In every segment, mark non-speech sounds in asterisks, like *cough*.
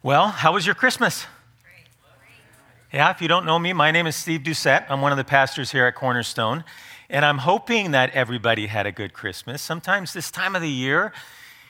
Well, how was your Christmas? Yeah, if you don't know me, my name is Steve Doucette. I'm one of the pastors here at Cornerstone, and I'm hoping that everybody had a good Christmas. Sometimes this time of the year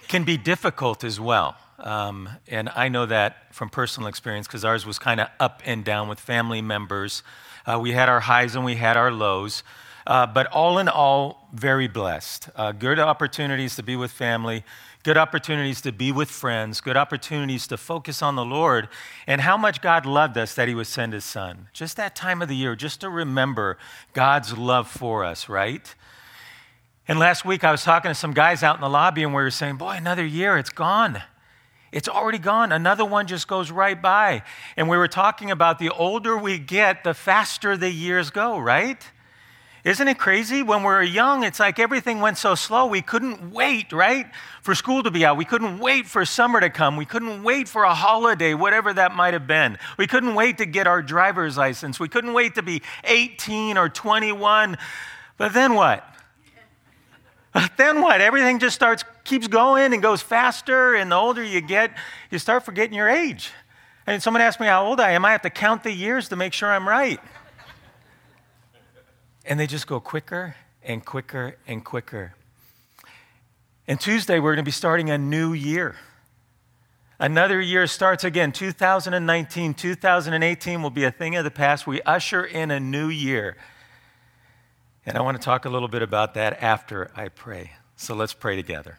can be difficult as well. Um, and I know that from personal experience because ours was kind of up and down with family members. Uh, we had our highs and we had our lows. Uh, but all in all, very blessed. Uh, good opportunities to be with family, good opportunities to be with friends, good opportunities to focus on the Lord and how much God loved us that He would send His Son. Just that time of the year, just to remember God's love for us, right? And last week I was talking to some guys out in the lobby and we were saying, Boy, another year, it's gone. It's already gone. Another one just goes right by. And we were talking about the older we get, the faster the years go, right? Isn't it crazy? When we were young, it's like everything went so slow. We couldn't wait, right? For school to be out. We couldn't wait for summer to come. We couldn't wait for a holiday, whatever that might have been. We couldn't wait to get our driver's license. We couldn't wait to be 18 or 21. But then what? then what? Everything just starts, keeps going and goes faster. And the older you get, you start forgetting your age. And someone asked me how old I am. I have to count the years to make sure I'm right. And they just go quicker and quicker and quicker. And Tuesday, we're going to be starting a new year. Another year starts again. 2019, 2018 will be a thing of the past. We usher in a new year. And I want to talk a little bit about that after I pray. So let's pray together.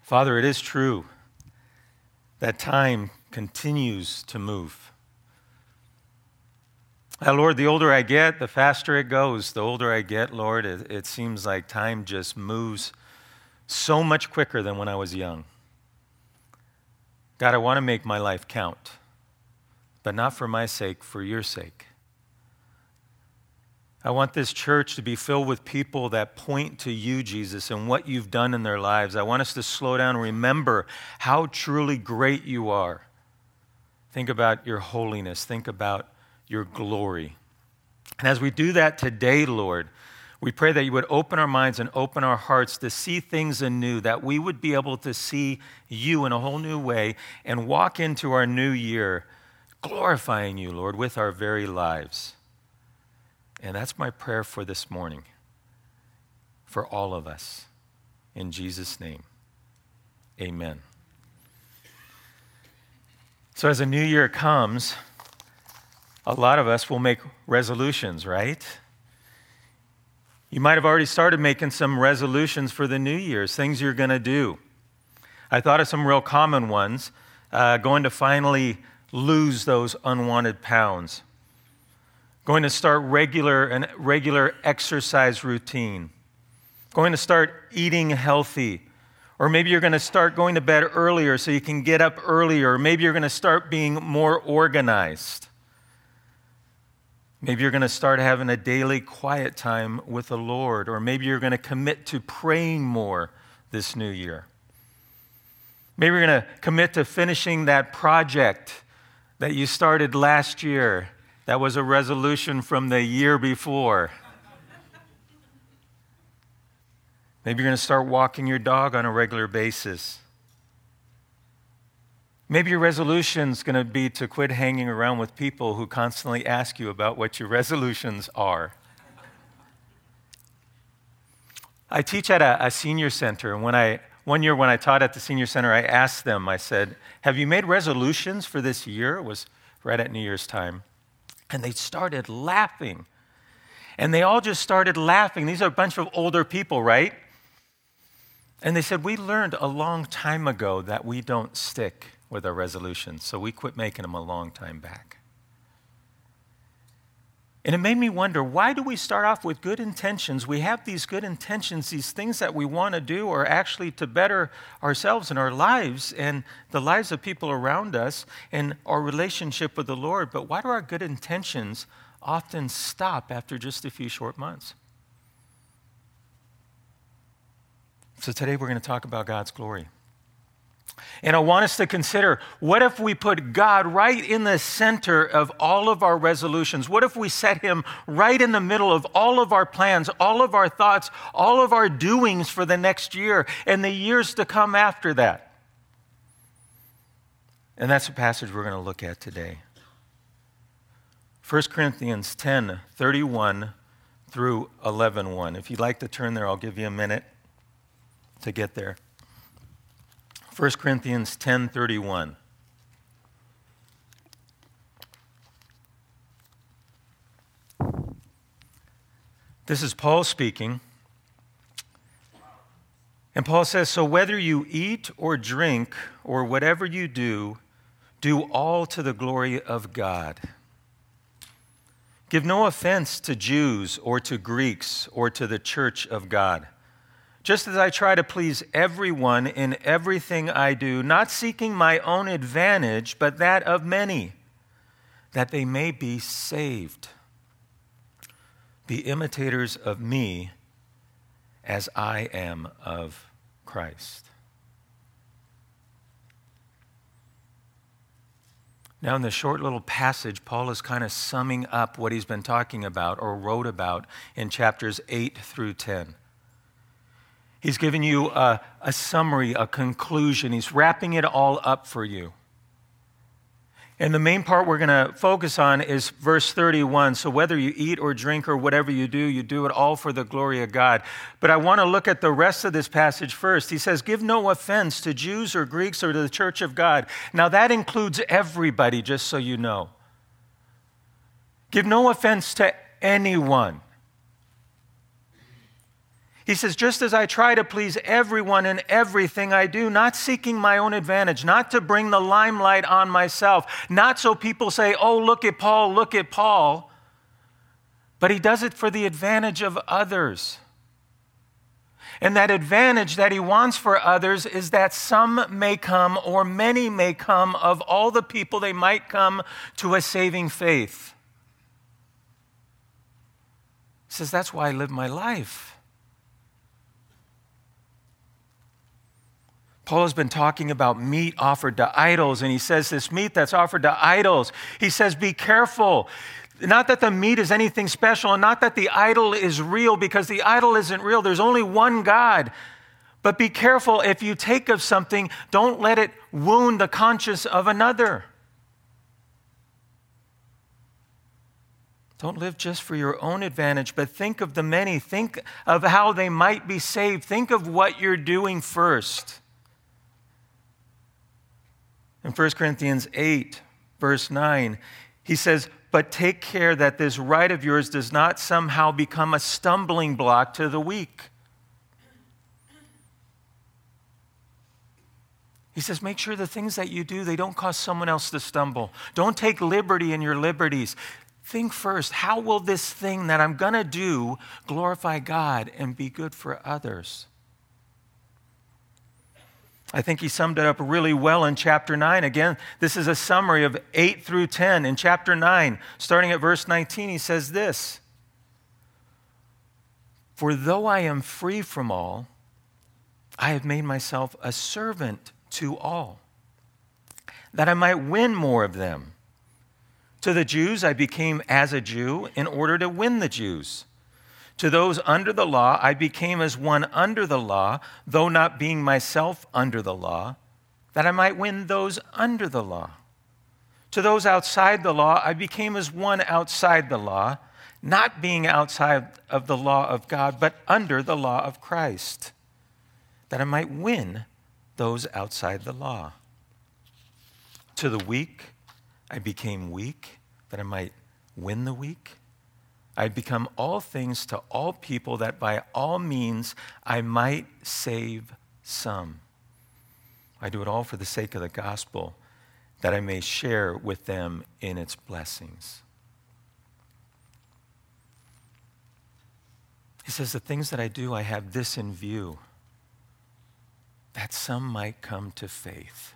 Father, it is true that time continues to move. Uh, Lord, the older I get, the faster it goes. The older I get, Lord, it, it seems like time just moves so much quicker than when I was young. God, I want to make my life count, but not for my sake, for your sake. I want this church to be filled with people that point to you, Jesus, and what you've done in their lives. I want us to slow down and remember how truly great you are. Think about your holiness. Think about your glory. And as we do that today, Lord, we pray that you would open our minds and open our hearts to see things anew, that we would be able to see you in a whole new way and walk into our new year glorifying you, Lord, with our very lives. And that's my prayer for this morning, for all of us. In Jesus' name, amen. So, as a new year comes, a lot of us will make resolutions, right? You might have already started making some resolutions for the New Year's, things you're going to do. I thought of some real common ones uh, going to finally lose those unwanted pounds, going to start regular and regular exercise routine, going to start eating healthy. Or maybe you're going to start going to bed earlier so you can get up earlier. Maybe you're going to start being more organized. Maybe you're going to start having a daily quiet time with the Lord, or maybe you're going to commit to praying more this new year. Maybe you're going to commit to finishing that project that you started last year. That was a resolution from the year before. Maybe you're going to start walking your dog on a regular basis. Maybe your resolution is going to be to quit hanging around with people who constantly ask you about what your resolutions are. I teach at a, a, senior center, and when I, one year when I taught at the senior center, I asked them, I said, Have you made resolutions for this year? It was right at New Year's time. And they started laughing. And they all just started laughing. These are a bunch of older people, right? And they said, We learned a long time ago that we don't stick with our resolutions, so we quit making them a long time back. And it made me wonder why do we start off with good intentions? We have these good intentions, these things that we want to do are actually to better ourselves and our lives and the lives of people around us and our relationship with the Lord. But why do our good intentions often stop after just a few short months? So today we're going to talk about God's glory. And I want us to consider what if we put God right in the center of all of our resolutions? What if we set Him right in the middle of all of our plans, all of our thoughts, all of our doings for the next year and the years to come after that? And that's the passage we're going to look at today. 1 Corinthians 10 31 through 11 1. If you'd like to turn there, I'll give you a minute to get there. 1 Corinthians 10:31 This is Paul speaking. And Paul says, So whether you eat or drink or whatever you do, do all to the glory of God. Give no offense to Jews or to Greeks or to the church of God. Just as I try to please everyone in everything I do, not seeking my own advantage, but that of many, that they may be saved. Be imitators of me as I am of Christ. Now, in this short little passage, Paul is kind of summing up what he's been talking about or wrote about in chapters 8 through 10. He's giving you a, a summary, a conclusion. He's wrapping it all up for you. And the main part we're going to focus on is verse 31. So, whether you eat or drink or whatever you do, you do it all for the glory of God. But I want to look at the rest of this passage first. He says, Give no offense to Jews or Greeks or to the church of God. Now, that includes everybody, just so you know. Give no offense to anyone. He says, just as I try to please everyone in everything I do, not seeking my own advantage, not to bring the limelight on myself, not so people say, oh, look at Paul, look at Paul, but he does it for the advantage of others. And that advantage that he wants for others is that some may come or many may come of all the people they might come to a saving faith. He says, That's why I live my life. Paul has been talking about meat offered to idols, and he says this meat that's offered to idols, he says, be careful. Not that the meat is anything special, and not that the idol is real, because the idol isn't real. There's only one God. But be careful if you take of something, don't let it wound the conscience of another. Don't live just for your own advantage, but think of the many. Think of how they might be saved. Think of what you're doing first. In 1 Corinthians 8, verse 9, he says, But take care that this right of yours does not somehow become a stumbling block to the weak. He says, make sure the things that you do, they don't cause someone else to stumble. Don't take liberty in your liberties. Think first, how will this thing that I'm going to do glorify God and be good for others? I think he summed it up really well in chapter 9. Again, this is a summary of 8 through 10. In chapter 9, starting at verse 19, he says this For though I am free from all, I have made myself a servant to all, that I might win more of them. To the Jews, I became as a Jew in order to win the Jews. To those under the law, I became as one under the law, though not being myself under the law, that I might win those under the law. To those outside the law, I became as one outside the law, not being outside of the law of God, but under the law of Christ, that I might win those outside the law. To the weak, I became weak, that I might win the weak. I become all things to all people that by all means I might save some. I do it all for the sake of the gospel, that I may share with them in its blessings. He says, The things that I do, I have this in view that some might come to faith.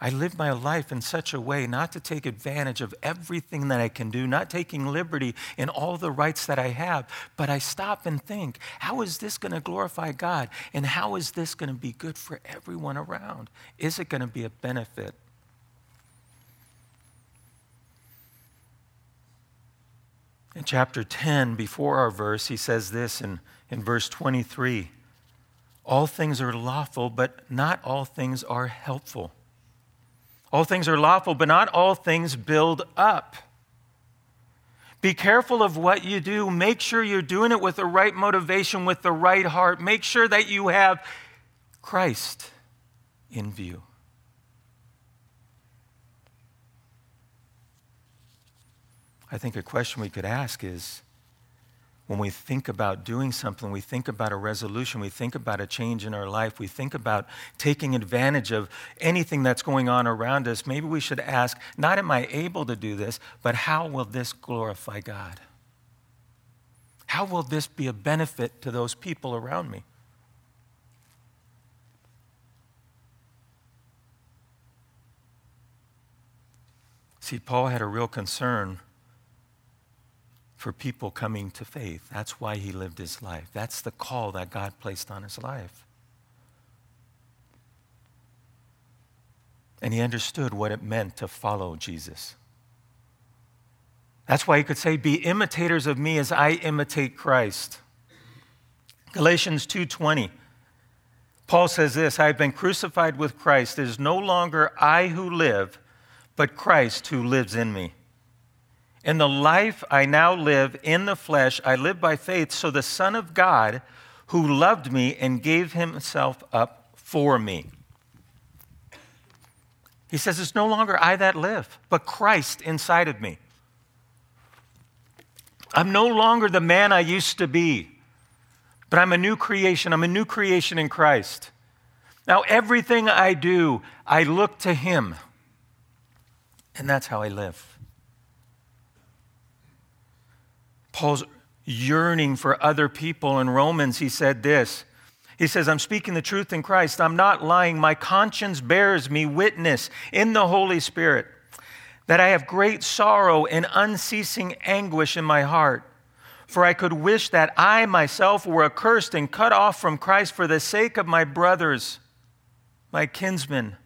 I live my life in such a way not to take advantage of everything that I can do, not taking liberty in all the rights that I have, but I stop and think, how is this going to glorify God? And how is this going to be good for everyone around? Is it going to be a benefit? In chapter 10, before our verse, he says this in, in verse 23 All things are lawful, but not all things are helpful. All things are lawful, but not all things build up. Be careful of what you do. Make sure you're doing it with the right motivation, with the right heart. Make sure that you have Christ in view. I think a question we could ask is when we think about doing something, we think about a resolution, we think about a change in our life, we think about taking advantage of anything that's going on around us, maybe we should ask, not am I able to do this, but how will this glorify God? How will this be a benefit to those people around me? See, Paul had a real concern for people coming to faith. That's why he lived his life. That's the call that God placed on his life. And he understood what it meant to follow Jesus. That's why he could say, Be imitators of me as I imitate Christ. Galatians 2:20. Paul says this, I have been crucified with Christ. It is no longer I who live, but Christ who lives in me. In the life I now live in the flesh, I live by faith, so the Son of God, who loved me and gave himself up for me. He says, It's no longer I that live, but Christ inside of me. I'm no longer the man I used to be, but I'm a new creation. I'm a new creation in Christ. Now, everything I do, I look to Him, and that's how I live. Paul's yearning for other people. In Romans, he said this He says, I'm speaking the truth in Christ. I'm not lying. My conscience bears me witness in the Holy Spirit that I have great sorrow and unceasing anguish in my heart. For I could wish that I myself were accursed and cut off from Christ for the sake of my brothers, my kinsmen,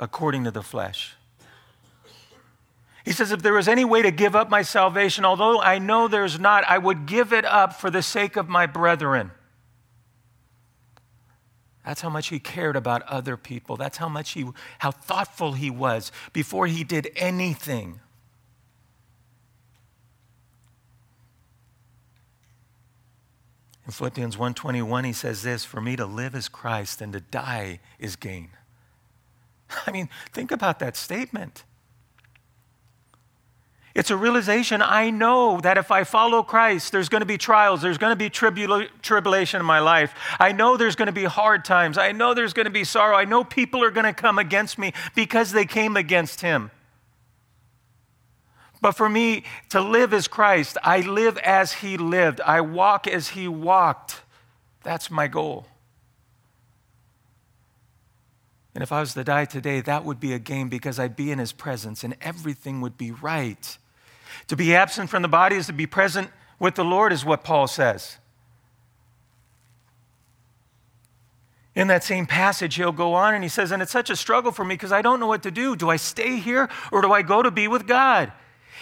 according to the flesh. He says, If there was any way to give up my salvation, although I know there's not, I would give it up for the sake of my brethren. That's how much he cared about other people. That's how much he, how thoughtful he was before he did anything. In Philippians 1:21 he says this, for me to live is Christ and to die is gain. *laughs* I mean, think about that statement. It's a realization I know that if I follow Christ, there's going to be trials, there's going to be tribula- tribulation in my life. I know there's going to be hard times. I know there's going to be sorrow. I know people are going to come against me because they came against Him. But for me, to live as Christ, I live as He lived, I walk as He walked. That's my goal. And if I was to die today, that would be a gain because I'd be in his presence and everything would be right. To be absent from the body is to be present with the Lord, is what Paul says. In that same passage, he'll go on and he says, And it's such a struggle for me because I don't know what to do. Do I stay here or do I go to be with God?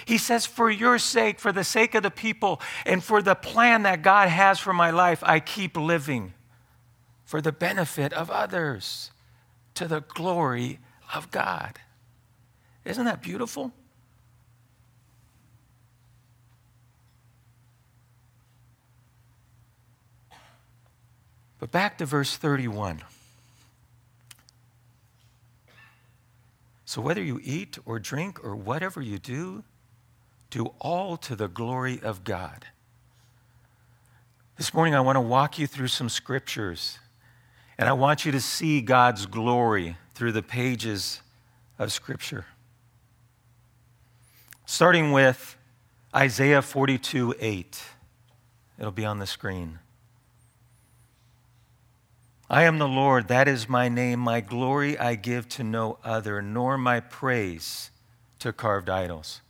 He says, For your sake, for the sake of the people, and for the plan that God has for my life, I keep living for the benefit of others to the glory of God. Isn't that beautiful? But back to verse 31. So, whether you eat or drink or whatever you do, do all to the glory of God. This morning, I want to walk you through some scriptures and I want you to see God's glory through the pages of Scripture. Starting with Isaiah 42 8. It'll be on the screen. I am the Lord, that is my name. My glory I give to no other, nor my praise to carved idols.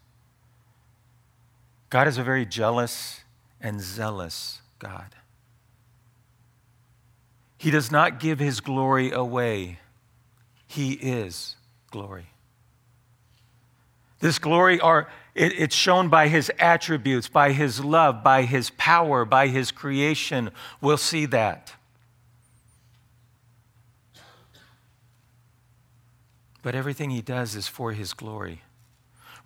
God is a very jealous and zealous God. He does not give his glory away. He is glory. This glory are it, it's shown by his attributes, by his love, by his power, by his creation. We'll see that. But everything he does is for his glory.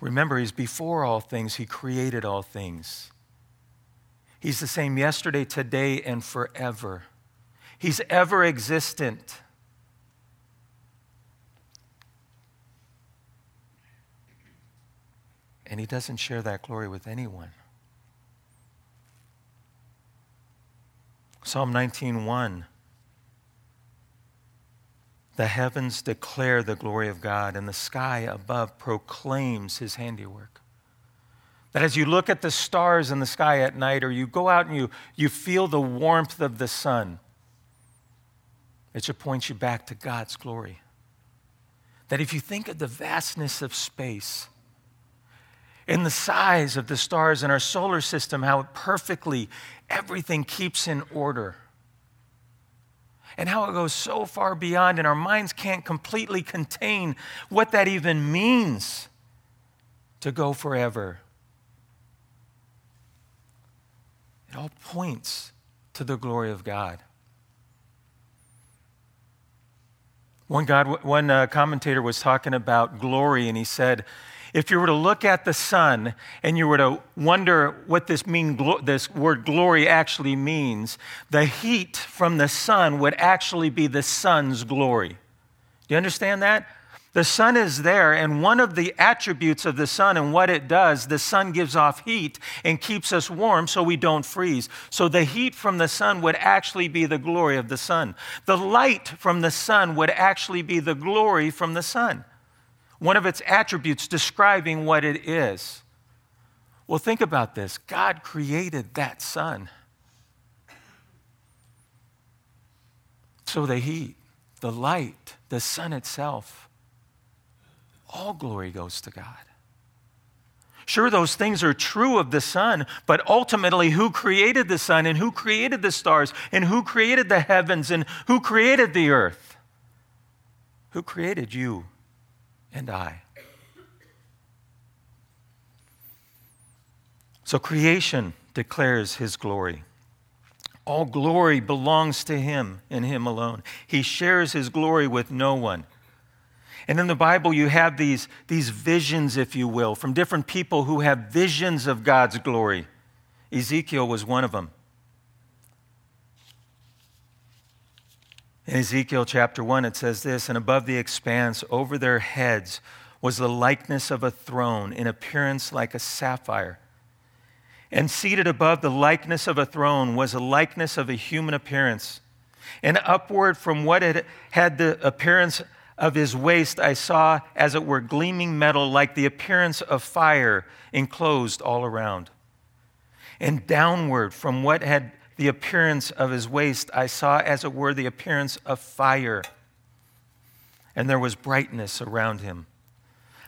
Remember, he's before all things, he created all things. He's the same yesterday, today, and forever. He's ever existent. And he doesn't share that glory with anyone. Psalm 19:1 The heavens declare the glory of God and the sky above proclaims his handiwork. That as you look at the stars in the sky at night or you go out and you, you feel the warmth of the sun, it should point you back to God's glory. That if you think of the vastness of space, and the size of the stars in our solar system, how perfectly everything keeps in order. And how it goes so far beyond, and our minds can't completely contain what that even means to go forever. It all points to the glory of God. One, God, one uh, commentator was talking about glory, and he said, if you were to look at the sun and you were to wonder what this, mean, this word glory actually means, the heat from the sun would actually be the sun's glory. Do you understand that? The sun is there, and one of the attributes of the sun and what it does, the sun gives off heat and keeps us warm so we don't freeze. So the heat from the sun would actually be the glory of the sun. The light from the sun would actually be the glory from the sun one of its attributes describing what it is. Well, think about this God created that sun. So the heat, the light, the sun itself, all glory goes to God. Sure, those things are true of the sun, but ultimately, who created the sun and who created the stars and who created the heavens and who created the earth? Who created you and I. So creation declares his glory. All glory belongs to him and him alone. He shares his glory with no one. And in the Bible, you have these, these visions, if you will, from different people who have visions of God's glory. Ezekiel was one of them. In Ezekiel chapter 1, it says this And above the expanse, over their heads, was the likeness of a throne in appearance like a sapphire. And seated above the likeness of a throne was a likeness of a human appearance. And upward from what it had the appearance of his waist, I saw, as it were, gleaming metal like the appearance of fire enclosed all around. And downward from what had the appearance of his waist, I saw, as it were, the appearance of fire. And there was brightness around him,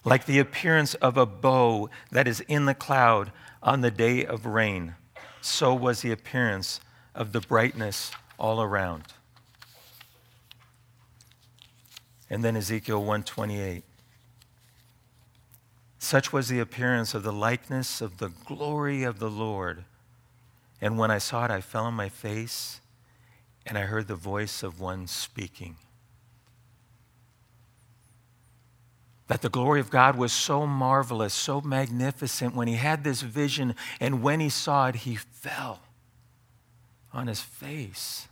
like the appearance of a bow that is in the cloud on the day of rain. So was the appearance of the brightness all around. And then Ezekiel 128. Such was the appearance of the likeness of the glory of the Lord and when I saw it, I fell on my face and I heard the voice of one speaking. That the glory of God was so marvelous, so magnificent when he had this vision, and when he saw it, he fell on his face.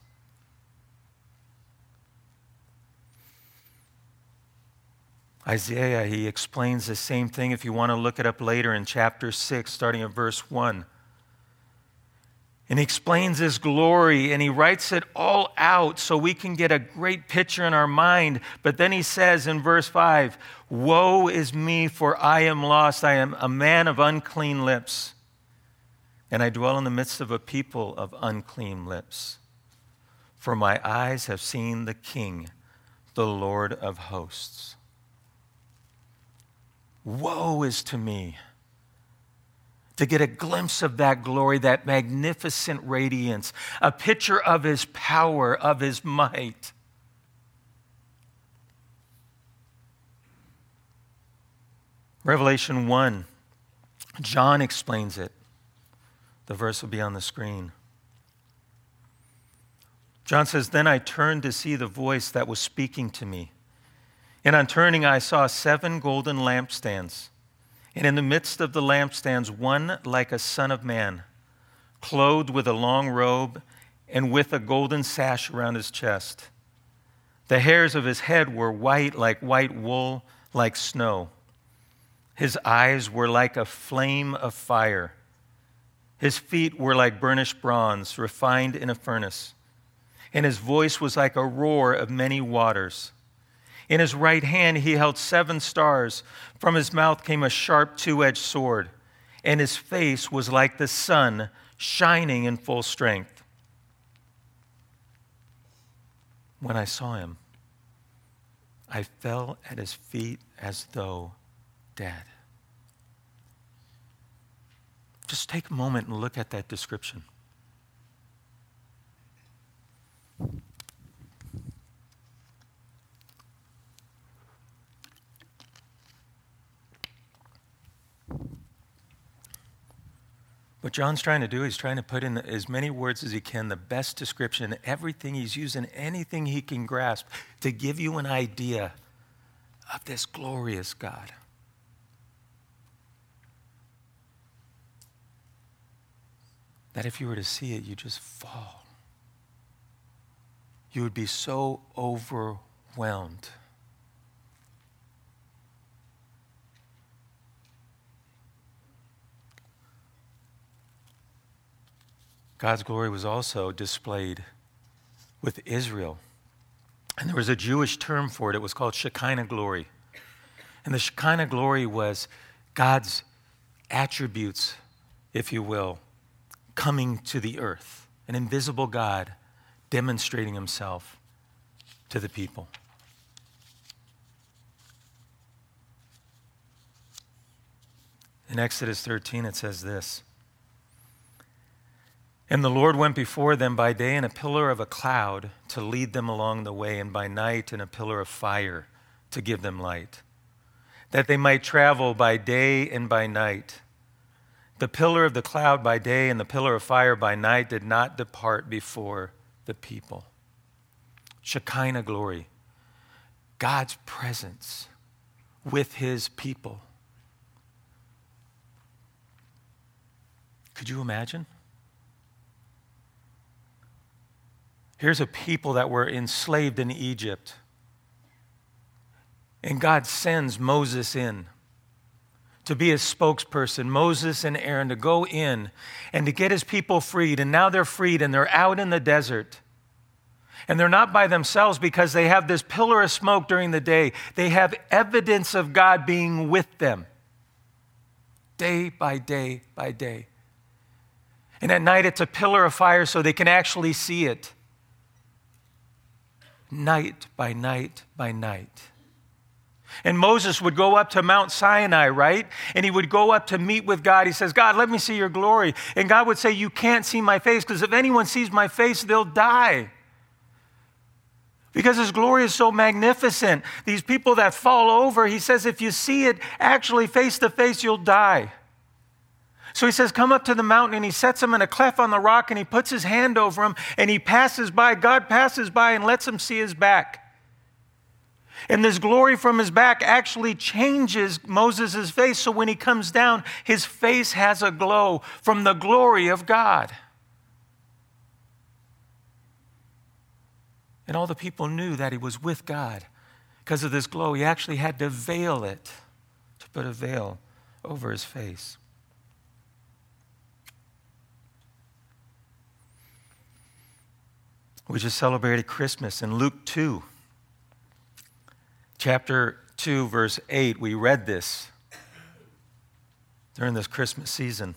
Isaiah, he explains the same thing if you want to look it up later in chapter 6, starting at verse 1. And he explains his glory and he writes it all out so we can get a great picture in our mind. But then he says in verse 5 Woe is me, for I am lost. I am a man of unclean lips, and I dwell in the midst of a people of unclean lips. For my eyes have seen the King, the Lord of hosts. Woe is to me to get a glimpse of that glory, that magnificent radiance, a picture of his power, of his might. Revelation 1, John explains it. The verse will be on the screen. John says, Then I turned to see the voice that was speaking to me. And on turning, I saw seven golden lampstands. And in the midst of the lampstands, one like a son of man, clothed with a long robe and with a golden sash around his chest. The hairs of his head were white like white wool, like snow. His eyes were like a flame of fire. His feet were like burnished bronze, refined in a furnace. And his voice was like a roar of many waters. In his right hand he held seven stars. From his mouth came a sharp two edged sword, and his face was like the sun shining in full strength. When I saw him, I fell at his feet as though dead. Just take a moment and look at that description. What John's trying to do, he's trying to put in as many words as he can, the best description, everything he's using, anything he can grasp to give you an idea of this glorious God. That if you were to see it, you just fall. You would be so overwhelmed. God's glory was also displayed with Israel. And there was a Jewish term for it. It was called Shekinah glory. And the Shekinah glory was God's attributes, if you will, coming to the earth. An invisible God demonstrating himself to the people. In Exodus 13, it says this and the Lord went before them by day in a pillar of a cloud to lead them along the way, and by night in a pillar of fire to give them light, that they might travel by day and by night. The pillar of the cloud by day and the pillar of fire by night did not depart before the people. Shekinah glory, God's presence with his people. Could you imagine? Here's a people that were enslaved in Egypt. And God sends Moses in to be his spokesperson, Moses and Aaron, to go in and to get his people freed. And now they're freed and they're out in the desert. And they're not by themselves because they have this pillar of smoke during the day. They have evidence of God being with them day by day by day. And at night, it's a pillar of fire so they can actually see it night by night by night. And Moses would go up to Mount Sinai, right? And he would go up to meet with God. He says, God, let me see your glory. And God would say, You can't see my face because if anyone sees my face, they'll die. Because his glory is so magnificent. These people that fall over, he says, if you see it actually face to face, you'll die. So he says, Come up to the mountain, and he sets him in a cleft on the rock, and he puts his hand over him, and he passes by. God passes by and lets him see his back. And this glory from his back actually changes Moses' face. So when he comes down, his face has a glow from the glory of God. And all the people knew that he was with God because of this glow. He actually had to veil it, to put a veil over his face. We just celebrated Christmas in Luke 2, chapter 2, verse 8. We read this during this Christmas season.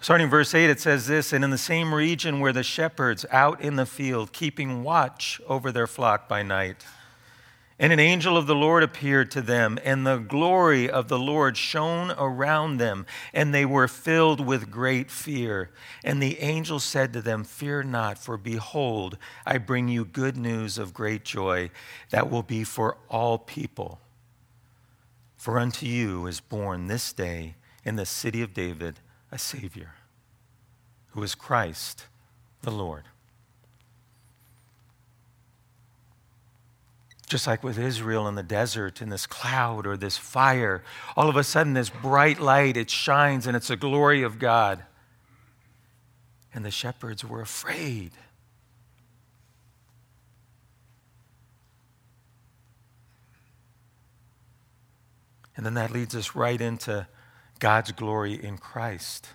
Starting verse 8, it says this And in the same region where the shepherds out in the field, keeping watch over their flock by night, and an angel of the Lord appeared to them, and the glory of the Lord shone around them, and they were filled with great fear. And the angel said to them, Fear not, for behold, I bring you good news of great joy that will be for all people. For unto you is born this day in the city of David a Savior, who is Christ the Lord. Just like with Israel in the desert, in this cloud or this fire, all of a sudden, this bright light, it shines and it's the glory of God. And the shepherds were afraid. And then that leads us right into God's glory in Christ.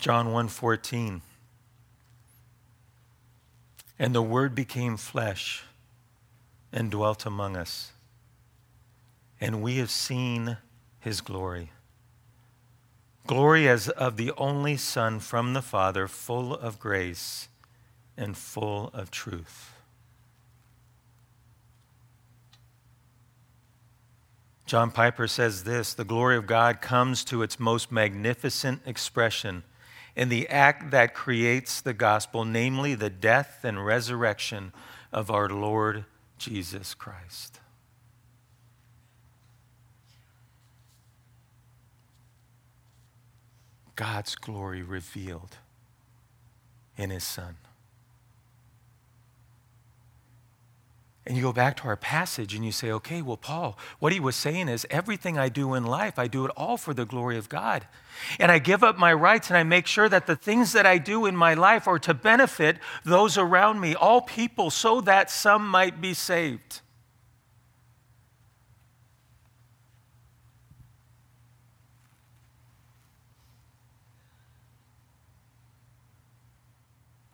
John 1:14 And the word became flesh and dwelt among us. And we have seen his glory. Glory as of the only son from the father full of grace and full of truth. John Piper says this the glory of God comes to its most magnificent expression in the act that creates the gospel, namely the death and resurrection of our Lord Jesus Christ. God's glory revealed in his Son. And you go back to our passage and you say, okay, well, Paul, what he was saying is everything I do in life, I do it all for the glory of God. And I give up my rights and I make sure that the things that I do in my life are to benefit those around me, all people, so that some might be saved.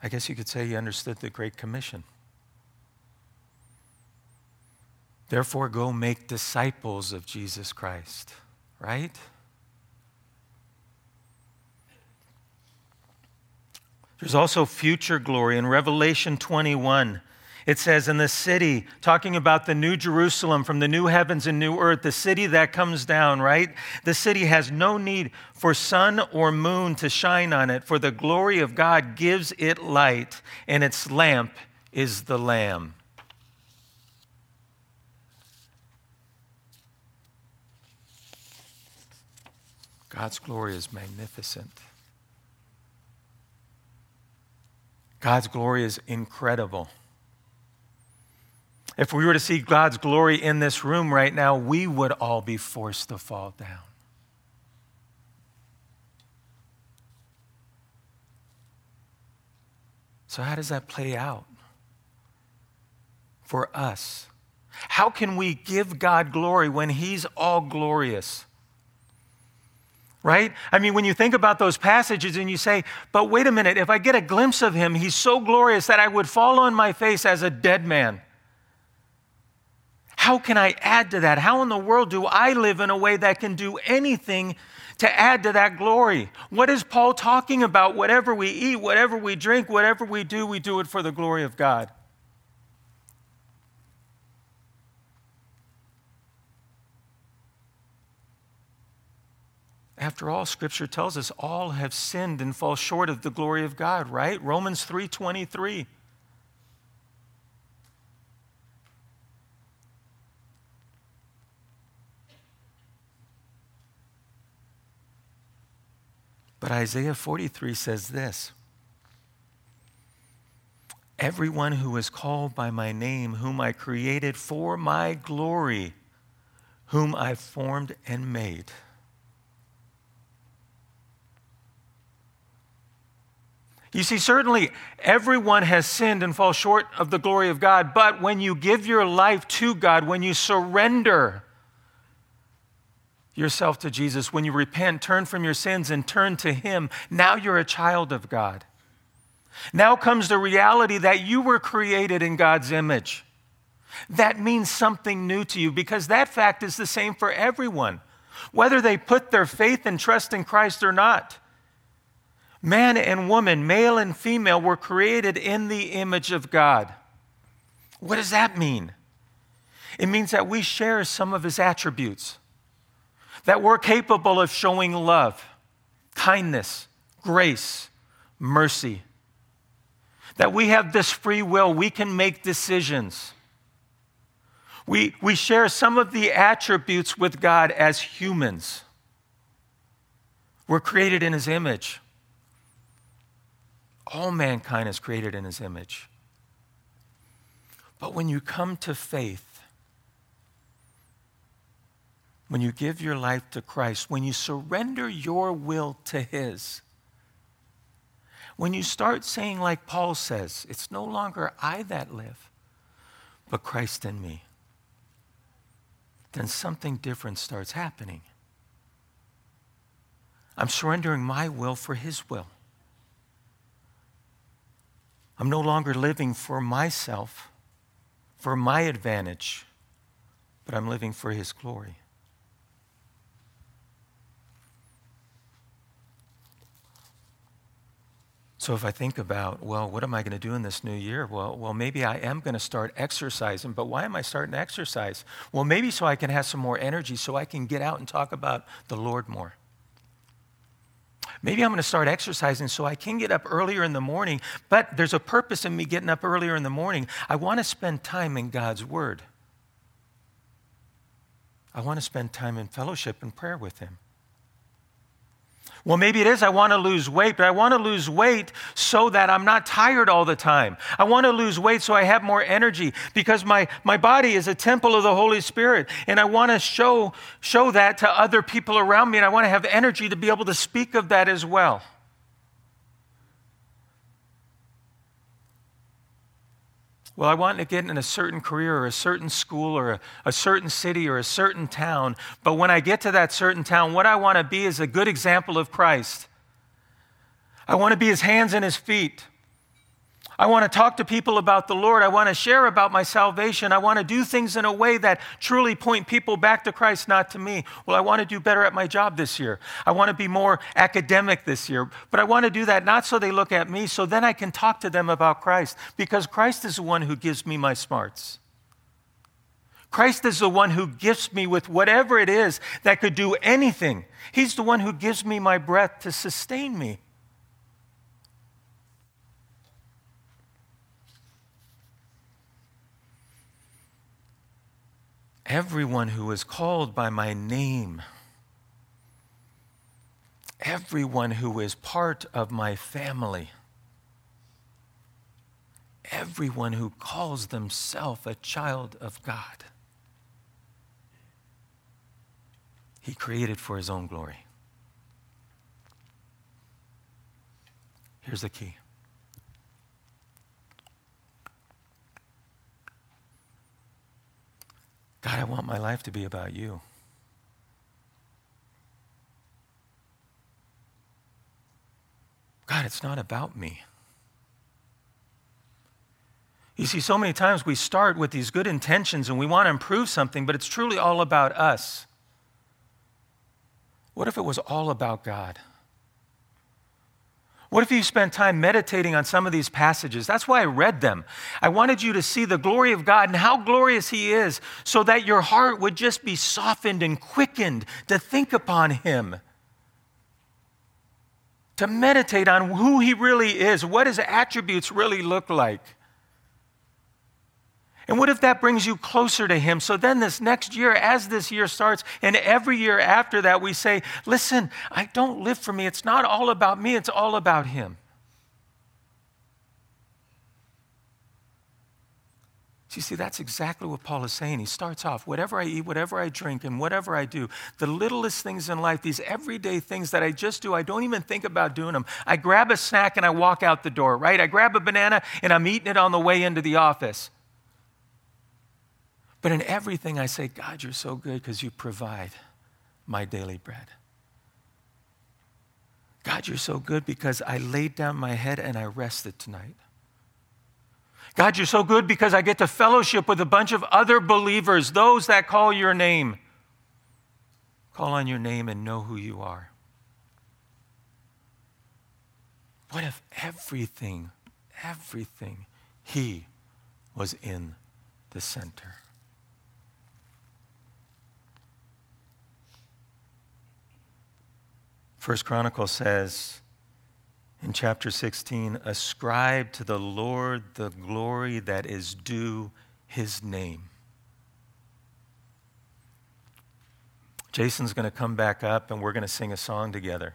I guess you could say he understood the Great Commission. Therefore, go make disciples of Jesus Christ, right? There's also future glory. In Revelation 21, it says, In the city, talking about the new Jerusalem from the new heavens and new earth, the city that comes down, right? The city has no need for sun or moon to shine on it, for the glory of God gives it light, and its lamp is the Lamb. God's glory is magnificent. God's glory is incredible. If we were to see God's glory in this room right now, we would all be forced to fall down. So, how does that play out for us? How can we give God glory when He's all glorious? Right? I mean, when you think about those passages and you say, but wait a minute, if I get a glimpse of him, he's so glorious that I would fall on my face as a dead man. How can I add to that? How in the world do I live in a way that can do anything to add to that glory? What is Paul talking about? Whatever we eat, whatever we drink, whatever we do, we do it for the glory of God. After all, scripture tells us all have sinned and fall short of the glory of God, right? Romans 3:23. But Isaiah 43 says this Everyone who is called by my name, whom I created for my glory, whom I formed and made. You see, certainly everyone has sinned and fall short of the glory of God, but when you give your life to God, when you surrender yourself to Jesus, when you repent, turn from your sins and turn to Him, now you're a child of God. Now comes the reality that you were created in God's image. That means something new to you because that fact is the same for everyone, whether they put their faith and trust in Christ or not. Man and woman, male and female, were created in the image of God. What does that mean? It means that we share some of his attributes, that we're capable of showing love, kindness, grace, mercy, that we have this free will, we can make decisions. We, we share some of the attributes with God as humans. We're created in his image. All mankind is created in his image. But when you come to faith, when you give your life to Christ, when you surrender your will to His, when you start saying, like Paul says, it's no longer I that live, but Christ in me, then something different starts happening. I'm surrendering my will for His will. I'm no longer living for myself, for my advantage, but I'm living for His glory. So if I think about, well, what am I going to do in this new year? Well, well, maybe I am going to start exercising, but why am I starting to exercise? Well, maybe so I can have some more energy so I can get out and talk about the Lord more. Maybe I'm going to start exercising so I can get up earlier in the morning, but there's a purpose in me getting up earlier in the morning. I want to spend time in God's Word. I want to spend time in fellowship and prayer with Him. Well, maybe it is I want to lose weight, but I want to lose weight so that I'm not tired all the time. I want to lose weight so I have more energy because my, my body is a temple of the Holy Spirit. And I want to show, show that to other people around me. And I want to have energy to be able to speak of that as well. Well, I want to get in a certain career or a certain school or a, a, certain city or a certain town. But when I get to that certain town, what I want to be is a good example of Christ. I want to be his hands and his feet. I want to talk to people about the Lord. I want to share about my salvation. I want to do things in a way that truly point people back to Christ, not to me. Well, I want to do better at my job this year. I want to be more academic this year. But I want to do that not so they look at me, so then I can talk to them about Christ, because Christ is the one who gives me my smarts. Christ is the one who gifts me with whatever it is that could do anything. He's the one who gives me my breath to sustain me. Everyone who is called by my name, everyone who is part of my family, everyone who calls themselves a child of God, He created for His own glory. Here's the key. God, I want my life to be about you. God, it's not about me. You see, so many times we start with these good intentions and we want to improve something, but it's truly all about us. What if it was all about God? What if you spent time meditating on some of these passages? That's why I read them. I wanted you to see the glory of God and how glorious He is, so that your heart would just be softened and quickened to think upon Him, to meditate on who He really is, what His attributes really look like. And what if that brings you closer to Him? So then, this next year, as this year starts, and every year after that, we say, Listen, I don't live for me. It's not all about me, it's all about Him. You see, that's exactly what Paul is saying. He starts off whatever I eat, whatever I drink, and whatever I do, the littlest things in life, these everyday things that I just do, I don't even think about doing them. I grab a snack and I walk out the door, right? I grab a banana and I'm eating it on the way into the office. But in everything, I say, God, you're so good because you provide my daily bread. God, you're so good because I laid down my head and I rested tonight. God, you're so good because I get to fellowship with a bunch of other believers, those that call your name. Call on your name and know who you are. What if everything, everything, He was in the center? First Chronicle says in chapter 16, ascribe to the Lord the glory that is due his name. Jason's going to come back up and we're going to sing a song together.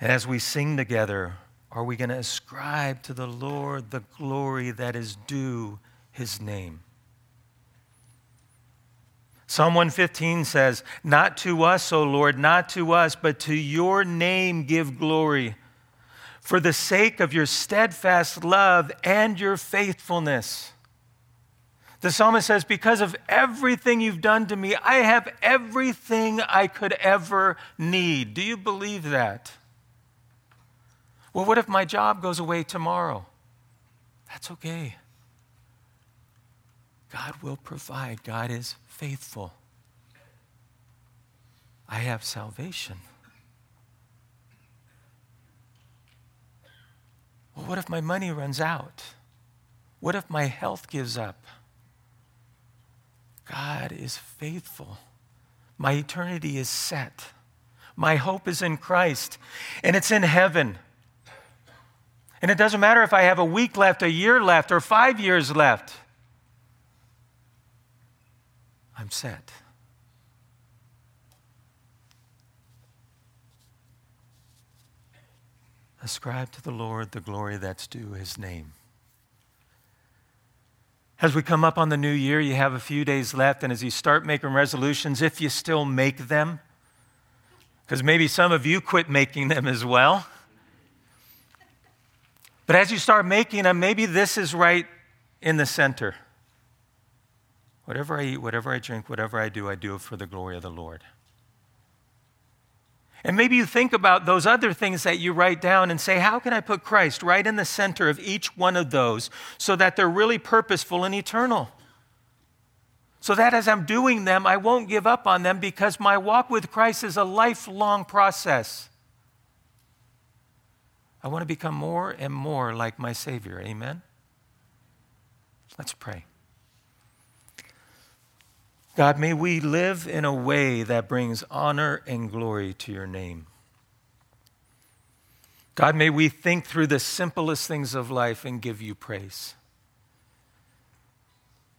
And as we sing together, are we going to ascribe to the Lord the glory that is due his name? Psalm 115 says, Not to us, O Lord, not to us, but to your name give glory, for the sake of your steadfast love and your faithfulness. The psalmist says, Because of everything you've done to me, I have everything I could ever need. Do you believe that? Well, what if my job goes away tomorrow? That's okay. God will provide, God is faithful. I have salvation. Well, what if my money runs out? What if my health gives up? God is faithful. My eternity is set. My hope is in Christ, and it's in heaven. And it doesn't matter if I have a week left, a year left, or five years left. I'm set. Ascribe to the Lord the glory that's due his name. As we come up on the new year, you have a few days left, and as you start making resolutions, if you still make them, because maybe some of you quit making them as well. But as you start making them, maybe this is right in the center. Whatever I eat, whatever I drink, whatever I do, I do it for the glory of the Lord. And maybe you think about those other things that you write down and say, how can I put Christ right in the center of each one of those so that they're really purposeful and eternal? So that as I'm doing them, I won't give up on them because my walk with Christ is a lifelong process. I want to become more and more like my Savior. Amen? Let's pray. God, may we live in a way that brings honor and glory to your name. God, may we think through the simplest things of life and give you praise.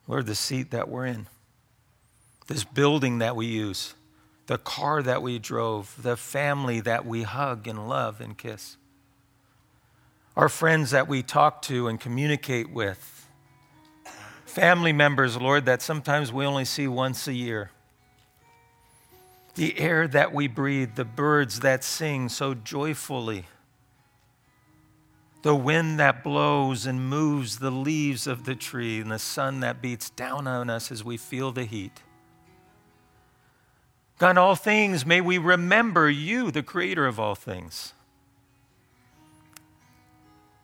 Lord, the seat that we're in, this building that we use, the car that we drove, the family that we hug and love and kiss, our friends that we talk to and communicate with, family members, Lord, that sometimes we only see once a year. The air that we breathe, the birds that sing so joyfully, the wind that blows and moves the leaves of the tree, and the sun that beats down on us as we feel the heat. God, all things, may we remember you, the creator of all things.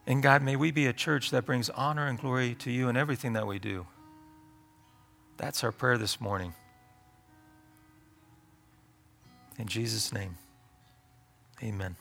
And God, may we be a church that brings honor and glory to you in everything that we do. That's our prayer this morning. In Jesus' name, amen.